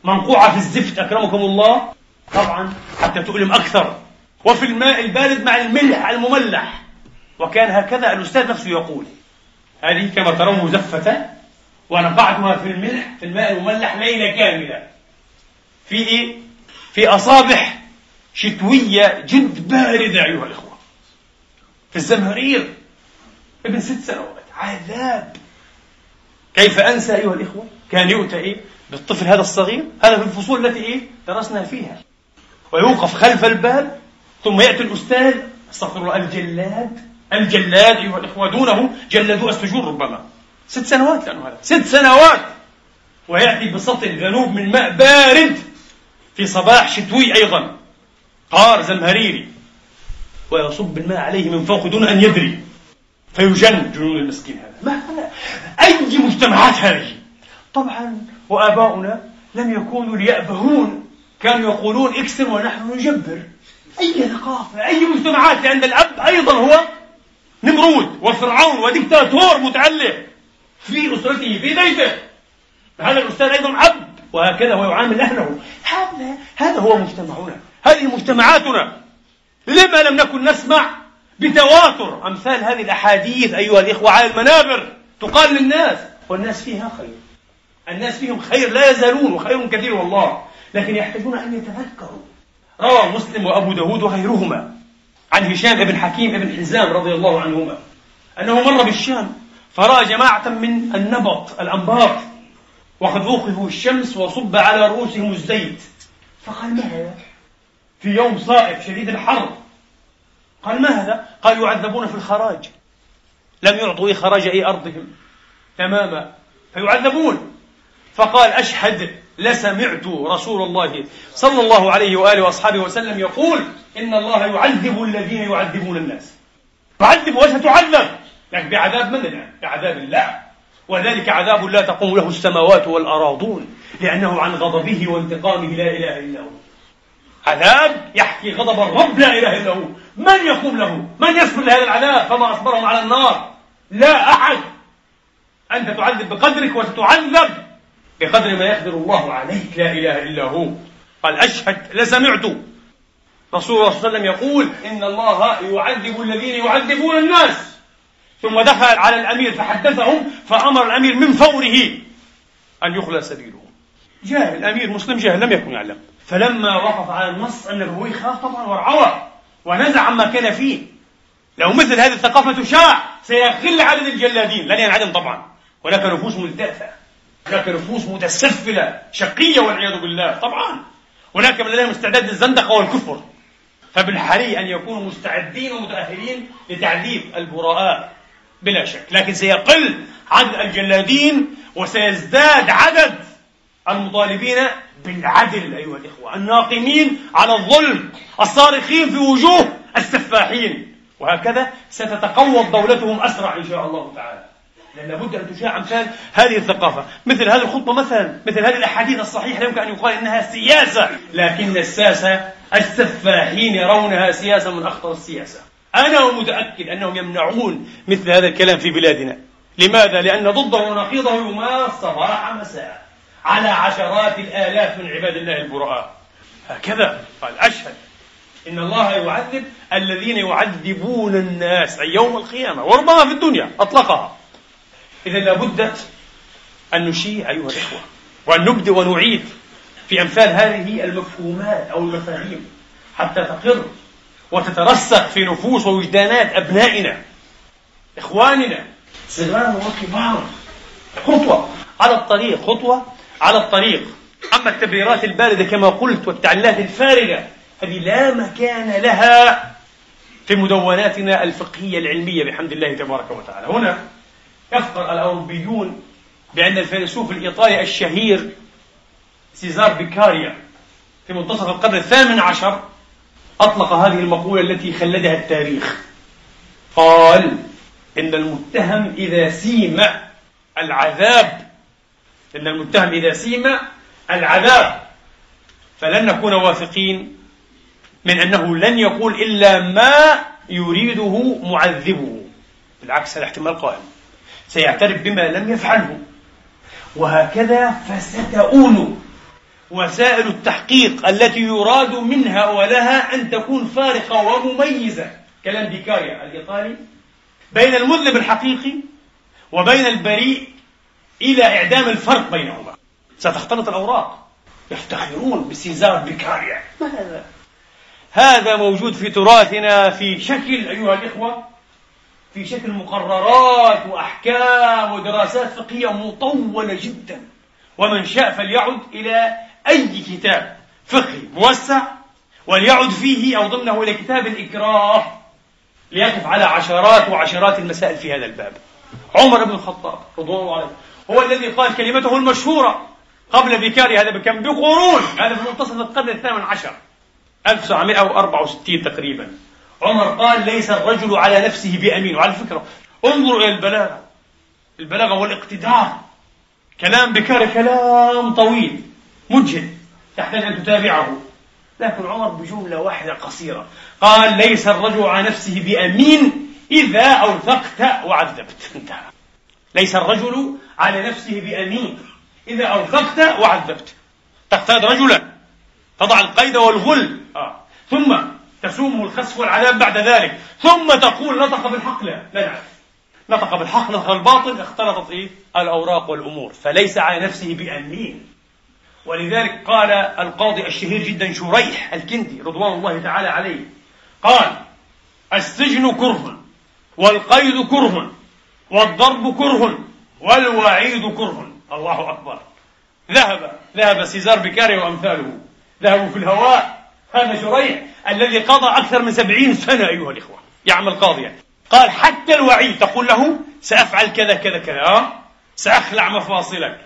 منقوعة في الزفت أكرمكم الله. طبعا حتى تؤلم أكثر. وفي الماء البارد مع الملح المملح. وكان هكذا الأستاذ نفسه يقول. هذه كما ترون مزفة ونقعتها في الملح في الماء المملح ليلة كاملة. في إيه؟ في أصابح شتوية جد باردة أيها الإخوة. في الزمهرير ابن ست سنوات عذاب. كيف أنسى أيها الإخوة؟ كان يؤتى إيه؟ بالطفل هذا الصغير هذا في الفصول التي إيه؟ درسنا فيها. ويوقف خلف الباب ثم يأتي الأستاذ أستغفر الله الجلاد. الجلاد أيها الإخوة دونه جلدوا السجون ربما. ست سنوات لأنه هذا. ست سنوات. ويأتي بسطل ذنوب من ماء بارد في صباح شتوي أيضا. قار زمهريري. ويصب الماء عليه من فوق دون أن يدري. فيجن جنون المسكين هذا. ما هذا؟ أي مجتمعات هذه؟ طبعا وآباؤنا لم يكونوا ليأبهون. كانوا يقولون اكسر ونحن نجبر. أي ثقافة أي مجتمعات لأن الأب أيضا هو نمرود وفرعون وديكتاتور متعلق في أسرته في بيته هذا الأستاذ أيضا عبد وهكذا هو يعامل أهله. هذا هذا هو مجتمعنا. هذه مجتمعاتنا. لما لم نكن نسمع بتواتر أمثال هذه الأحاديث أيها الإخوة على المنابر تقال للناس والناس فيها خير. الناس فيهم خير لا يزالون وخير كثير والله. لكن يحتاجون أن يتذكروا. روى مسلم وأبو داود وغيرهما عن هشام بن حكيم بن حزام رضي الله عنهما أنه مر بالشام فرأى جماعة من النبط الأنباط وقد وقفوا الشمس وصب على رؤوسهم الزيت. فقال ما هذا؟ في يوم صائف شديد الحر. قال ما هذا؟ قال يعذبون في الخراج. لم يعطوا خراج أي أرضهم. تماما. فيعذبون. فقال أشهد لسمعت رسول الله صلى الله عليه وآله وأصحابه وسلم يقول إن الله يعذب الذين يعذبون الناس. تعذب وستعذب. لكن بعذاب من الآن؟ بعذاب الله. وذلك عذاب لا تقوم له السماوات والأراضون. لأنه عن غضبه وانتقامه لا إله إلا هو. عذاب يحكي غضب الرب لا إله إلا هو. من يقوم له؟ من يصبر لهذا العذاب فما أصبرهم على النار؟ لا أحد. أنت تعذب بقدرك وستعذب. بقدر ما يقدر الله عليك لا إله إلا هو. قال أشهد لسمعت رسول الله صلى الله عليه وسلم يقول إن الله يعذب الذين يعذبون الناس. ثم دخل على الأمير فحدثهم فأمر الأمير من فوره أن يخلى سبيله جاهل الأمير مسلم جاهل لم يكن يعلم. فلما وقف على النص النبوي خاف طبعا وارعوى ونزع عما كان فيه. لو مثل هذه الثقافة تشاع سيقل عدد الجلادين. لن ينعدم طبعا. هناك نفوس ملتفة هناك نفوس متسفلة شقية والعياذ بالله. طبعا. هناك من لديهم استعداد للزندقة والكفر. فبالحري أن يكونوا مستعدين ومتأهلين لتعذيب البراء بلا شك. لكن سيقل عدد الجلادين وسيزداد عدد المطالبين بالعدل أيها الإخوة. الناقمين على الظلم الصارخين في وجوه السفاحين. وهكذا ستتقوض دولتهم أسرع إن شاء الله تعالى. لأن لابد أن تشاع أمثال هذه الثقافة. مثل هذه الخطبة مثلا مثل هذه الأحاديث الصحيحة يمكن أن يقال إنها سياسة لكن الساسة السفاحين يرونها سياسة من أخطر السياسة. أنا متأكد أنهم يمنعون مثل هذا الكلام في بلادنا. لماذا؟ لأن ضده ونقيضه يمارس صباح مساء على عشرات الآلاف من عباد الله البراء هكذا قال أشهد إن الله يعذب الذين يعذبون الناس أي يوم القيامة وربما في الدنيا أطلقها. إذا لابد أن نشيع أيها الإخوة وأن نبدأ ونعيد في أمثال هذه المفهومات أو المفاهيم حتى تقر وتترسخ في نفوس ووجدانات أبنائنا إخواننا. صغار وكبار. خطوة على الطريق خطوة على الطريق. أما التبريرات الباردة كما قلت والتعليلات الفارغة هذه لا مكان لها في مدوناتنا الفقهية العلمية بحمد الله تبارك وتعالى. هنا يفخر الأوروبيون بأن الفيلسوف الإيطالي الشهير سيزار بيكاريا في منتصف القرن الثامن عشر أطلق هذه المقولة التي خلدها التاريخ. قال إن المتهم إذا سيم العذاب إن المتهم إذا سيم العذاب فلن نكون واثقين من أنه لن يقول إلا ما يريده معذبه. بالعكس هذا احتمال قائم. سيعترف بما لم يفعله. وهكذا فستؤول وسائل التحقيق التي يراد منها ولها أن تكون فارقة ومميزة. كلام بيكاريا الإيطالي. بين المذنب الحقيقي وبين البريء إلى إعدام الفرق بينهما. ستختلط الأوراق. يفتخرون بسيزار بيكاريا ما هذا؟ هذا موجود في تراثنا في شكل أيها الإخوة في شكل مقررات وأحكام ودراسات فقهية مطولة جدا. ومن شاء فليعد إلى أي كتاب فقهي موسع وليعد فيه أو ضمنه إلى كتاب الإكراه ليقف على عشرات وعشرات المسائل في هذا الباب. عمر بن الخطاب رضوان الله عليه هو الذي قال كلمته المشهورة قبل بكاري هذا بكم بقرون. هذا في منتصف القرن الثامن عشر 1964 تقريبا. عمر قال ليس الرجل على نفسه بأمين. وعلى فكرة انظروا إلى البلاغة. البلاغة والاقتدار. كلام بكاري كلام طويل مجهد تحتاج أن تتابعه. لكن عمر بجملة واحدة قصيرة. قال ليس الرجل على نفسه بأمين إذا أوثقت وعذبت. انتهى. ليس الرجل على نفسه بأمين إذا أوثقت وعذبت. تقتاد رجلا. تضع القيد والغل. آه. ثم تسومه الخسف والعذاب بعد ذلك. ثم تقول نطق بالحق. لا لا نعرف نطق بالحق نطق الباطل اختلطت إيه؟ الأوراق والأمور. فليس على نفسه بأمين. ولذلك قال القاضي الشهير جدا شريح الكندي رضوان الله تعالى عليه. قال السجن كره والقيد كره والضرب كره والوعيد كره. الله أكبر. ذهب ذهب سيزار بكاري وأمثاله. ذهبوا في الهواء هذا شريح الذي قضى أكثر من سبعين سنة أيها الإخوة. يعمل قاضيا قال حتى الوعيد تقول له سأفعل كذا كذا كذا. سأخلع مفاصلك.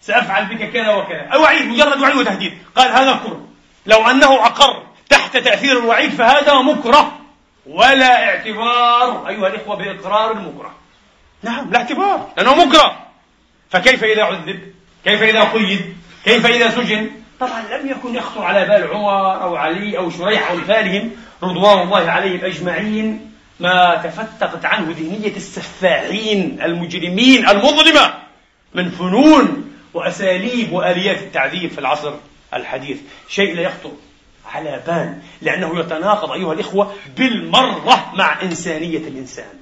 سأفعل بك كذا وكذا. الوعيد مجرد وعيد وتهديد. قال هذا كره. لو أنه أقر تحت تأثير الوعيد فهذا مكره. ولا اعتبار أيها الإخوة بإقرار المكره. نعم لا اعتبار. لأنه مكره. فكيف إذا عذب؟ كيف إذا قيد؟ كيف إذا سجن؟ طبعا لم يكن يخطر على بال عمر أو علي أو شريح أو أمثالهم رضوان الله عليهم أجمعين ما تفتقت عنه ذهنية السفاحين المجرمين المظلمة من فنون وأساليب وآليات التعذيب في العصر الحديث. شيء لا يخطر على بال لأنه يتناقض أيها الإخوة بالمرة مع إنسانية الإنسان.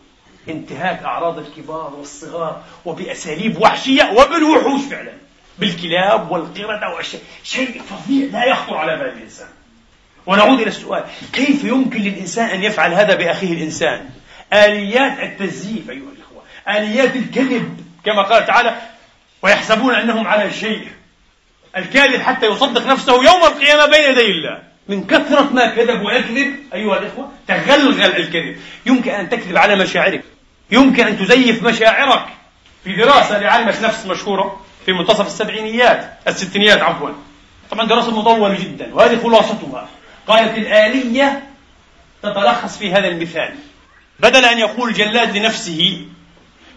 انتهاك أعراض الكبار والصغار وبأساليب وحشية وبالوحوش فعلا. بالكلاب والقردة والشيء شيء فظيع. لا يخطر على بال الإنسان. ونعود إلى السؤال. كيف يمكن للإنسان أن يفعل هذا بأخيه الإنسان؟ آليات التزييف أيها الإخوة. آليات الكذب كما قال تعالى ويحسبون أنهم على شيء. الكاذب حتى يصدق نفسه يوم القيامة بين يدي الله. من كثرة ما كذب ويكذب أيها الإخوة تغلغل الكذب. يمكن أن تكذب على مشاعرك. يمكن أن تزيف مشاعرك. في دراسة لعلمة نفس مشهورة. في منتصف السبعينيات الستينيات عفوا. طبعا دراسة مطولة جدا وهذه خلاصتها. قالت الآلية تتلخص في هذا المثال. بدل أن يقول جلاد لنفسه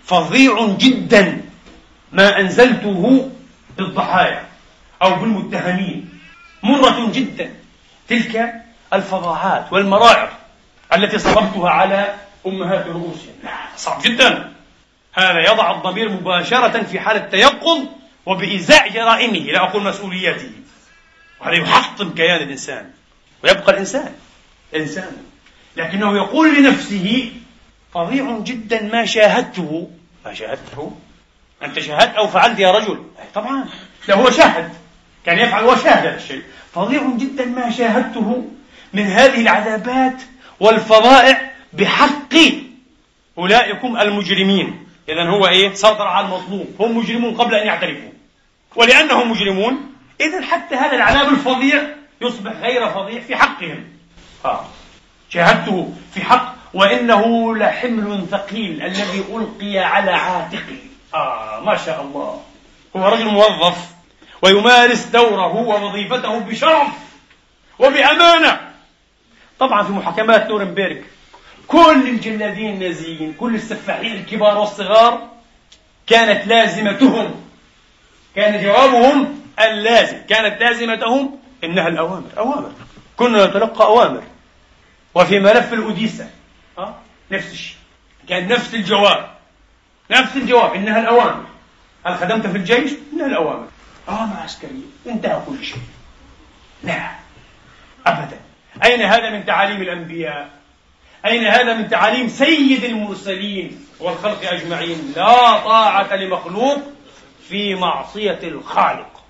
فظيع جدا ما أنزلته بالضحايا أو بالمتهمين. مرة جدا تلك الفظاعات والمراعظ التي صببتها على أمهات رؤوسهم. صعب جدا. هذا يضع الضمير مباشرة في حالة تيقظ وبإزاء جرائمه لا أقول مسؤولياته وهذا يحطم كيان الإنسان. ويبقى الإنسان. إنسان لكنه يقول لنفسه فظيع جدا ما شاهدته. ما شاهدته؟ أنت شاهدت أو فعلت يا رجل؟ طبعا. لا هو شاهد. كان يفعل وشاهد هذا الشيء. فظيع جدا ما شاهدته من هذه العذابات والفظائع بحق أولئكم المجرمين. إذا هو إيه؟ سيطر على المطلوب هم مجرمون قبل أن يعترفوا. ولأنهم مجرمون إذا حتى هذا العذاب الفظيع يصبح غير فظيع في حقهم. آه. شاهدته في حق وإنه لحمل ثقيل الذي ألقي على عاتقه. آه ما شاء الله. هو رجل موظف ويمارس دوره ووظيفته بشرف وبأمانة. طبعا في محاكمات نورنبيرغ كل الجلادين النازيين كل السفاحين الكبار والصغار كانت لازمتهم. كان جوابهم اللازم كانت لازمتهم إنها الأوامر أوامر. كنا نتلقى أوامر. وفي ملف الأوديسا أه؟ نفس الشيء. كان نفس الجواب. نفس الجواب إنها الأوامر. هل خدمت في الجيش؟ إنها الأوامر. أوامر عسكرية. انتهى كل شيء. لا أبدا. أين هذا من تعاليم الأنبياء؟ أين هذا من تعاليم سيد المرسلين والخلق أجمعين؟ لا طاعة لمخلوق في معصية الخالق.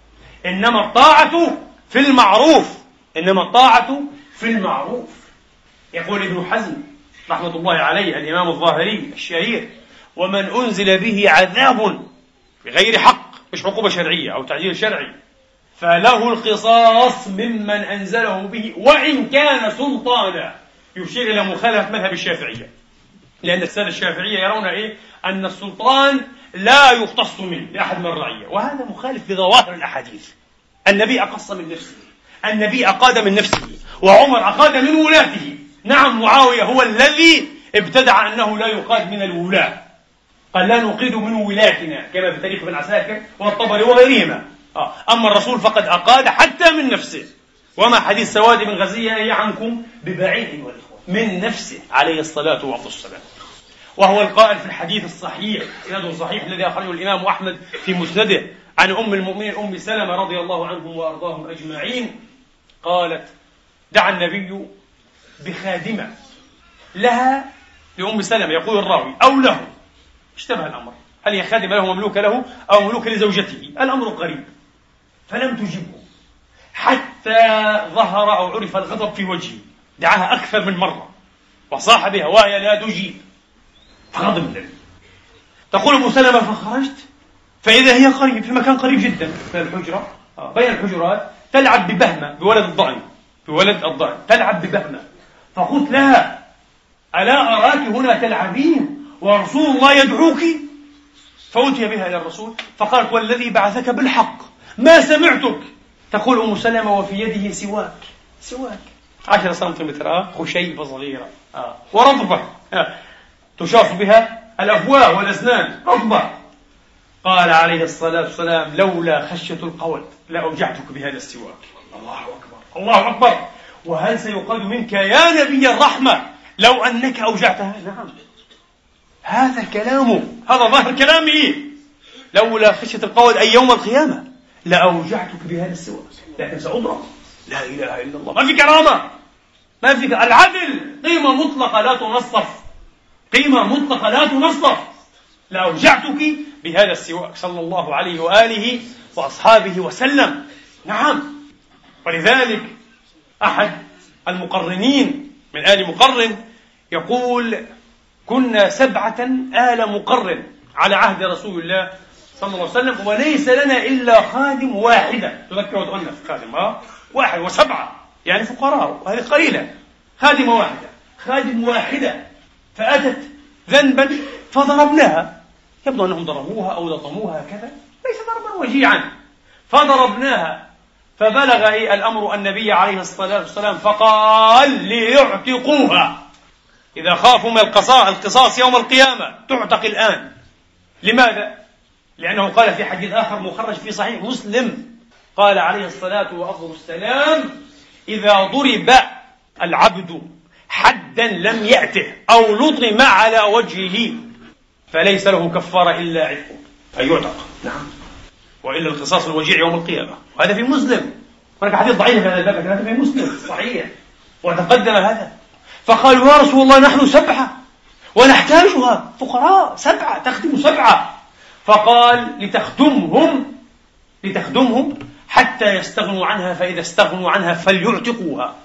إنما الطاعة في المعروف. إنما الطاعة في المعروف. يقول ابن حزم رحمة الله عليه الإمام الظاهري الشهير ومن أنزل به عذاب بغير حق مش عقوبة شرعية أو تعديل شرعي فله القصاص ممن أنزله به وإن كان سلطانا. يشير إلى مخالفة مذهب الشافعية. لأن السادة الشافعية يرون إيه؟ أن السلطان لا يختص منه لأحد من الرعية وهذا مخالف بظواهر الأحاديث. النبي أقص من نفسه. النبي أقاد من نفسه. وعمر أقاد من ولاته. نعم معاوية هو الذي ابتدع أنه لا يقاد من الولاة. قال لا نقيد من ولاتنا. كما في تاريخ ابن عساكر والطبري وغيرهما. آه. أما الرسول فقد أقاد حتى من نفسه. وما حديث سواد بن غزية عنكم ببعيد والإخوة. من نفسه عليه الصلاة والسلام. وهو القائل في الحديث الصحيح سند صحيح الذي أخرجه الإمام أحمد في مسنده عن أم المؤمنين أم سلمة رضي الله عنهم وأرضاهم أجمعين قالت دعا النبي بخادمة لها لأم سلمة. يقول الراوي أو له. اشتبه الأمر. هل هي خادمة له مملوكة له أو مملوكة لزوجته؟ الأمر قريب. فلم تجبه. حتى ظهر أو عرف الغضب في وجهه دعاها أكثر من مرة. وصاح بها وهي لا تجيب. فغضب النبي تقول أم سلمة فخرجت؟ فإذا هي قريب في مكان قريب جدا. من الحجرة. آه، بين الحجرات. تلعب ببهمة بولد الضأن بولد الضأن تلعب ببهمة. فقلت لها ألا أراك هنا تلعبين ورسول الله يدعوك؟ فأتي بها إلى الرسول. فقالت والذي بعثك بالحق. ما سمعتك. تقول أم سلمة وفي يده سواك. سواك. عشرة سنتيمتر آه؟ خشيبة صغيرة. آه. ورطبة. آه. تشاف بها الأفواه والأسنان. رطبة. قال عليه الصلاة والسلام لولا خشية القول لأوجعتك بهذا السواك. الله أكبر. الله أكبر. وهل سيقال منك يا نبي الرحمة لو أنك أوجعتها نعم. هذا الكلام هذا ظاهر كلامه. لولا خشية القول أي يوم القيامة. لأوجعتك بهذا السواك لكن سأضرب. لا إله إلا الله. ما في كرامة ما في العدل قيمة مطلقة لا تنصف. قيمة مطلقة لا تنصف. لأوجعتك بهذا السواك. صلى الله عليه وآله وأصحابه وسلم. نعم. ولذلك أحد المقرنين من آل مقرن يقول كنا سبعة آل مقرن على عهد رسول الله صلى الله عليه وسلم وليس لنا إلا خادم واحدة. تذكر وتؤنث خادم ها؟ واحد وسبعة. يعني فقراء وهذه قليلة. خادمة واحدة. خادم واحدة. فأتت ذنبا فضربناها. يبدو أنهم ضربوها أو لطموها هكذا ليس ضربا وجيعا. فضربناها. فبلغ الأمر النبي عليه الصلاة والسلام فقال ليعتقوها. إذا خافوا من القصاص يوم القيامة تعتق الآن. لماذا؟ لأنه قال في حديث آخر مخرج في صحيح مسلم قال عليه الصلاة والسلام إذا ضرب العبد حدا لم يأته أو لطم على وجهه فليس له كفارة إلا عفو. أن يعتق. نعم. وإلا القصاص الوجيع يوم القيامة. وهذا في مسلم. هناك حديث ضعيف في هذا الباب لكن هذا في مسلم. صحيح. وتقدم هذا. فقالوا يا رسول الله نحن سبعة ونحتاجها. فقراء سبعة تخدم سبعة. فقال لتخدمهم لتخدمهم حتى يستغنوا عنها فإذا استغنوا عنها فليعتقوها.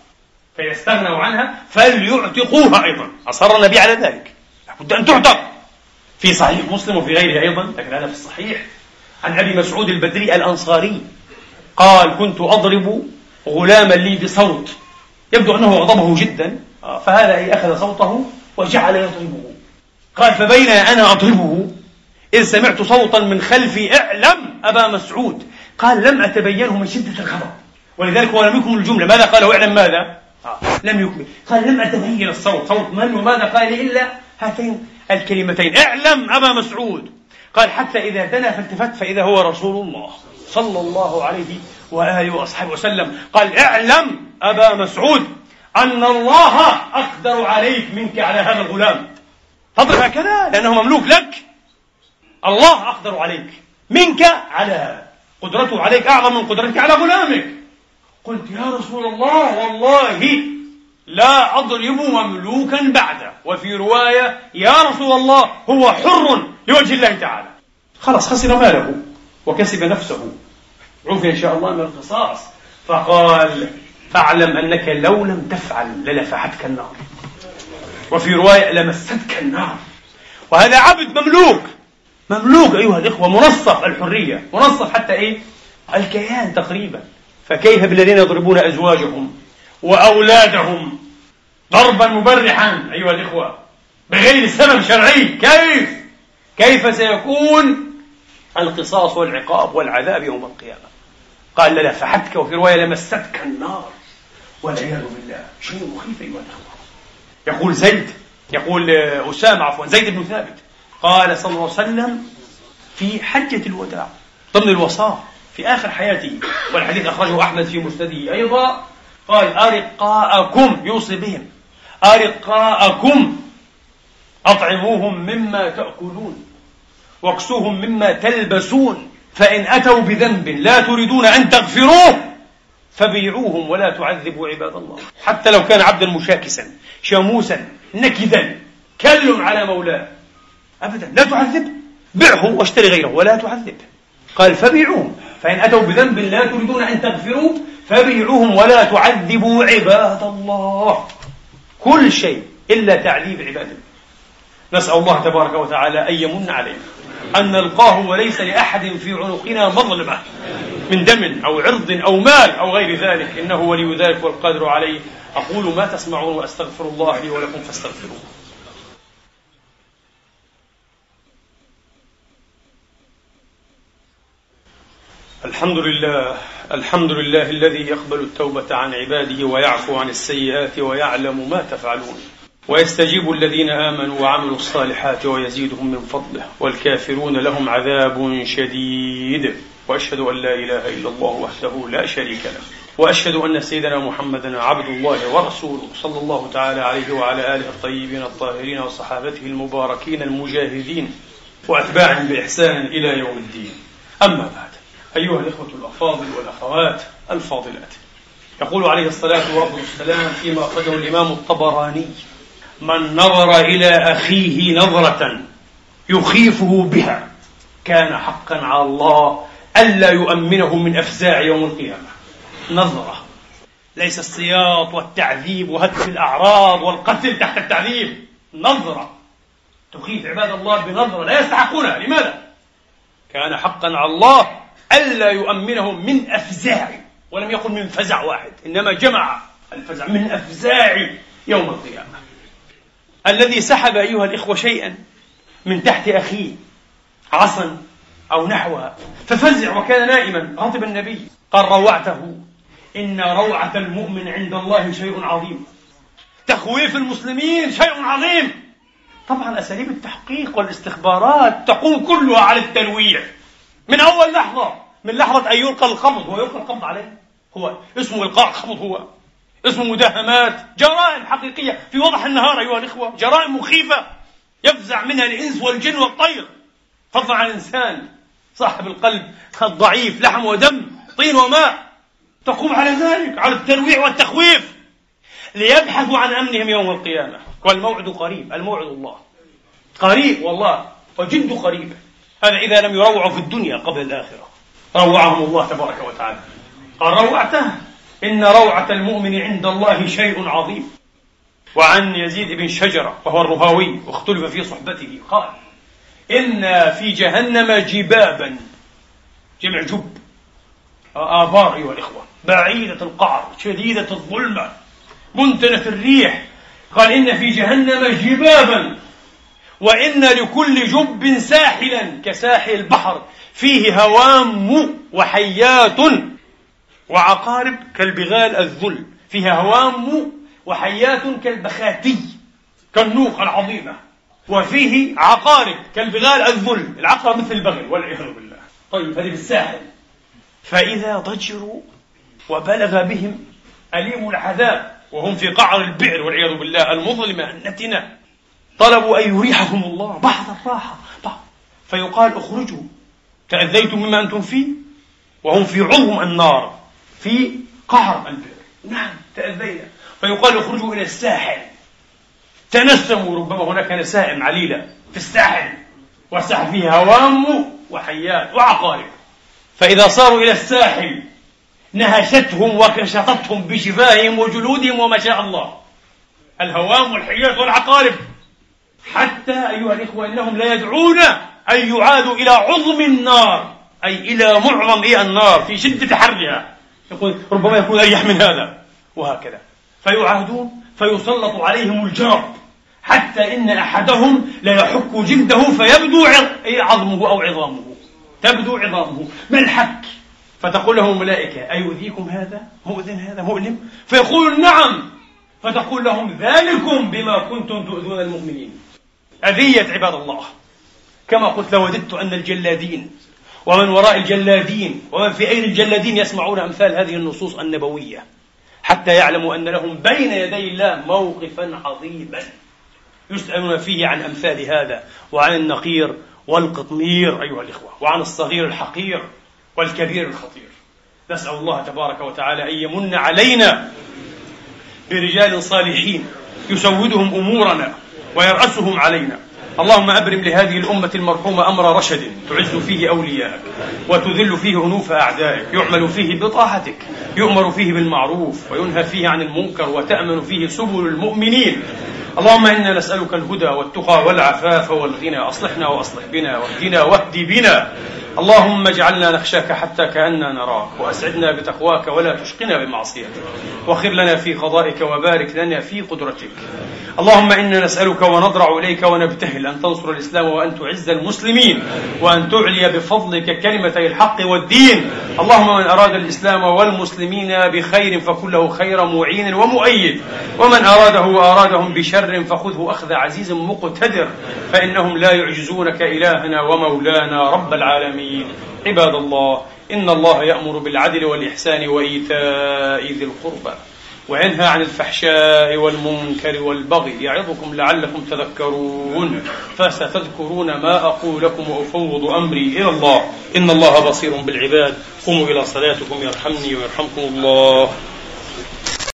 فإذا استغنوا عنها فليعتقوها أيضا. أصر النبي على ذلك. لابد أن تعتق. في صحيح مسلم وفي غيره أيضا لكن هذا في الصحيح. عن أبي مسعود البدري الأنصاري قال كنت أضرب غلاما لي بصوت. يبدو أنه غضبه جدا فهذا أخذ صوته وجعل يضربه. قال فبين أنا أضربه إذ سمعت صوتا من خلفي اعلم أبا مسعود. قال لم أتبينه من شدة الغضب ولذلك هو لم يكمل الجملة. ماذا قال؟ اعلم ماذا؟ آه. لم يكمل قال لم أتبين الصوت. صوت من وماذا قال؟ إلا هاتين الكلمتين. اعلم أبا مسعود. قال حتى إذا دنا فالتفت فإذا هو رسول الله صلى الله عليه وآله وأصحابه وسلم. قال اعلم أبا مسعود أن الله أقدر عليك منك على هذا الغلام. تضرب هكذا لأنه مملوك لك. الله أقدر عليك. منك على قدرته عليك أعظم من قدرتك على غلامك. قلت يا رسول الله والله لا أضرب مملوكا بعده. وفي رواية يا رسول الله هو حر لوجه الله تعالى. خلاص خسر ماله وكسب نفسه. عفي إن شاء الله من القصاص فقال فاعلم أنك لو لم تفعل للفحتك النار. وفي رواية لمستك النار. وهذا عبد مملوك. مملوك أيها الإخوة منصف الحرية منصف حتى إيه؟ الكيان تقريبا. فكيف بالذين يضربون أزواجهم وأولادهم ضربا مبرحا أيها الإخوة بغير سبب شرعي؟ كيف؟ كيف سيكون القصاص والعقاب والعذاب يوم القيامة؟ قال لا فحتك وفي رواية لمستك النار والعياذ بالله. شيء مخيف أيها الأخوة. يقول زيد يقول أسامة عفوا زيد بن ثابت قال صلى الله عليه وسلم في حجة الوداع ضمن الوصاة في آخر حياته. والحديث أخرجه أحمد في مسنده أيضا. قال أرقاءكم يوصي بهم. أرقاءكم أطعموهم مما تأكلون واكسوهم مما تلبسون فإن أتوا بذنب لا تريدون أن تغفروه فبيعوهم ولا تعذبوا عباد الله. حتى لو كان عبدا مشاكسا شاموسا نكدا كل على مولاه أبدا. لا تعذب. بعه واشتري غيره ولا تعذب. قال فبيعوهم. فإن أتوا بذنب لا تريدون أن تغفروا فبيعوهم ولا تعذبوا عباد الله. كل شيء إلا تعذيب عباد الله. نسأل الله تبارك وتعالى أن يمن علينا. أن نلقاه وليس لأحد في عنقنا مظلمة. من دم أو عرض أو مال أو غير ذلك. إنه ولي ذلك والقادر عليه. أقول ما تسمعون وأستغفر الله لي ولكم فاستغفروه. الحمد لله الحمد لله الذي يقبل التوبة عن عباده ويعفو عن السيئات ويعلم ما تفعلون. ويستجيب الذين آمنوا وعملوا الصالحات ويزيدهم من فضله والكافرون لهم عذاب شديد. وأشهد أن لا إله إلا الله وحده لا شريك له. وأشهد أن سيدنا محمدا عبد الله ورسوله صلى الله تعالى عليه وعلى آله الطيبين الطاهرين وصحابته المباركين المجاهدين وأتباعهم بإحسان إلى يوم الدين. أما بعد. أيها الإخوة الأفاضل والأخوات الفاضلات. يقول عليه الصلاة والسلام فيما أخرجه الإمام الطبراني من نظر إلى أخيه نظرة يخيفه بها كان حقا على الله ألا يؤمنه من أفزاع يوم القيامة. نظرة. ليس السياط والتعذيب وهتك الأعراض والقتل تحت التعذيب. نظرة. تخيف عباد الله بنظرة لا يستحقونها. لماذا؟ كان حقا على الله ألا يؤمنهم من أفزاع ولم يقل من فزع واحد إنما جمع الفزع من أفزاع يوم القيامة. الذي سحب أيها الإخوة شيئا من تحت أخيه عصا أو نحوها ففزع وكان نائما غضب النبي. قال روعته. إن روعة المؤمن عند الله شيء عظيم. تخويف المسلمين شيء عظيم. طبعا أساليب التحقيق والاستخبارات تقوم كلها على التلويع. من أول لحظة من لحظة أن يلقى القبض هو يلقى القبض عليه؟ هو. اسمه إلقاء قبض هو. اسمه مداهمات. جرائم حقيقية. في وضح النهار أيها الإخوة جرائم مخيفة. يفزع منها الإنس والجن والطير. فضلا عن الإنسان صاحب القلب الضعيف لحم ودم طين وماء. تقوم على ذلك على الترويع والتخويف. ليبحثوا عن أمنهم يوم القيامة. والموعد قريب. الموعد الله. قريب والله. وجد قريب. هذا إذا لم يروعوا في الدنيا قبل الآخرة. روعهم الله تبارك وتعالى. قال روعته؟ إن روعة المؤمن عند الله شيء عظيم. وعن يزيد بن شجرة وهو الرهاوي واختلف في صحبته قال إن في جهنم جبابا جمع جب. آبار أيها الإخوة. بعيدة القعر شديدة الظلمة منتنة الريح. قال إن في جهنم جبابا. وإن لكل جب ساحلا كساحل البحر فيه هوام وحيات وعقارب كالبغال الذل فيها هوام وحيات كالبخاتي كالنوق العظيمة وفيه عقارب كالبغال الذل العقرب مثل البغل والعياذ بالله. طيب هذه في الساحل. فإذا ضجروا وبلغ بهم أليم العذاب وهم في قعر البئر والعياذ بالله المظلمة النتنة طلبوا أن يريحهم الله. بعض الراحة. بعض فيقال اخرجوا. تأذيتم مما أنتم فيه؟ وهم في عظم النار. في قعر البئر نعم تأذينا. فيقال اخرجوا إلى الساحل. تنسموا ربما هناك نسائم عليلة في الساحل. والساحل فيه هوام وحيات وعقارب. فإذا صاروا إلى الساحل نهشتهم وكشطتهم بشفاههم وجلودهم وما شاء الله. الهوام والحيات والعقارب. حتى أيها الإخوة إنهم لا يدعون أن يعادوا إلى عظم النار أي إلى معظم إيه النار في شدة حرها. يقول ربما يكون أريح من هذا. وهكذا. فيعادون فيسلط عليهم الجرب. حتى إن أحدهم لا يحك جلده فيبدو عظمه أو عظامه. تبدو عظامه. ما الحك؟ فتقول لهم الملائكة أيؤذيكم هذا؟ مؤذن هذا؟ مؤلم؟ فيقول نعم. فتقول لهم ذلكم بما كنتم تؤذون المؤمنين. أذية عباد الله. كما قلت لوددت أن الجلادين ومن وراء الجلادين ومن في أين الجلادين يسمعون أمثال هذه النصوص النبوية حتى يعلموا أن لهم بين يدي الله موقفا عظيما. يسألون فيه عن أمثال هذا وعن النقير والقطمير أيها الإخوة وعن الصغير الحقير والكبير الخطير. نسأل الله تبارك وتعالى أن يمن علينا برجال صالحين يسودهم أمورنا ويرأسهم علينا. اللهم أبرم لهذه الأمة المرحومة أمر رشد تعز فيه أولياءك وتذل فيه أنوف أعدائك يعمل فيه بطاعتك يؤمر فيه بالمعروف وينهى فيه عن المنكر وتأمن فيه سبل المؤمنين. اللهم إنا نسألك الهدى والتقى والعفاف والغنى أصلحنا وأصلح بنا واهدنا واهد بنا. اللهم اجعلنا نخشاك حتى كأننا نراك وأسعدنا بتقواك ولا تشقنا بمعصيتك وخر لنا في قضائك وبارك لنا في قدرتك. اللهم إنا نسألك ونضرع إليك ونبتهل أن تنصر الإسلام وأن تعز المسلمين وأن تعلي بفضلك كلمتي الحق والدين. اللهم من أراد الإسلام والمسلمين بخير فكله خير معين ومؤيد ومن أراده وأرادهم بشر فخذه أخذ عزيز مقتدر فإنهم لا يعجزونك إلهنا ومولانا رب العالمين عباد الله إن الله يأمر بالعدل والإحسان وإيتاء ذي القربى وينهى عن الفحشاء والمنكر والبغي يعظكم لعلكم تذكرون. فستذكرون ما أقول لكم وأفوض أمري. إلى الله. إن الله بصير بالعباد. قوموا إلى صلاتكم يرحمني ويرحمكم الله.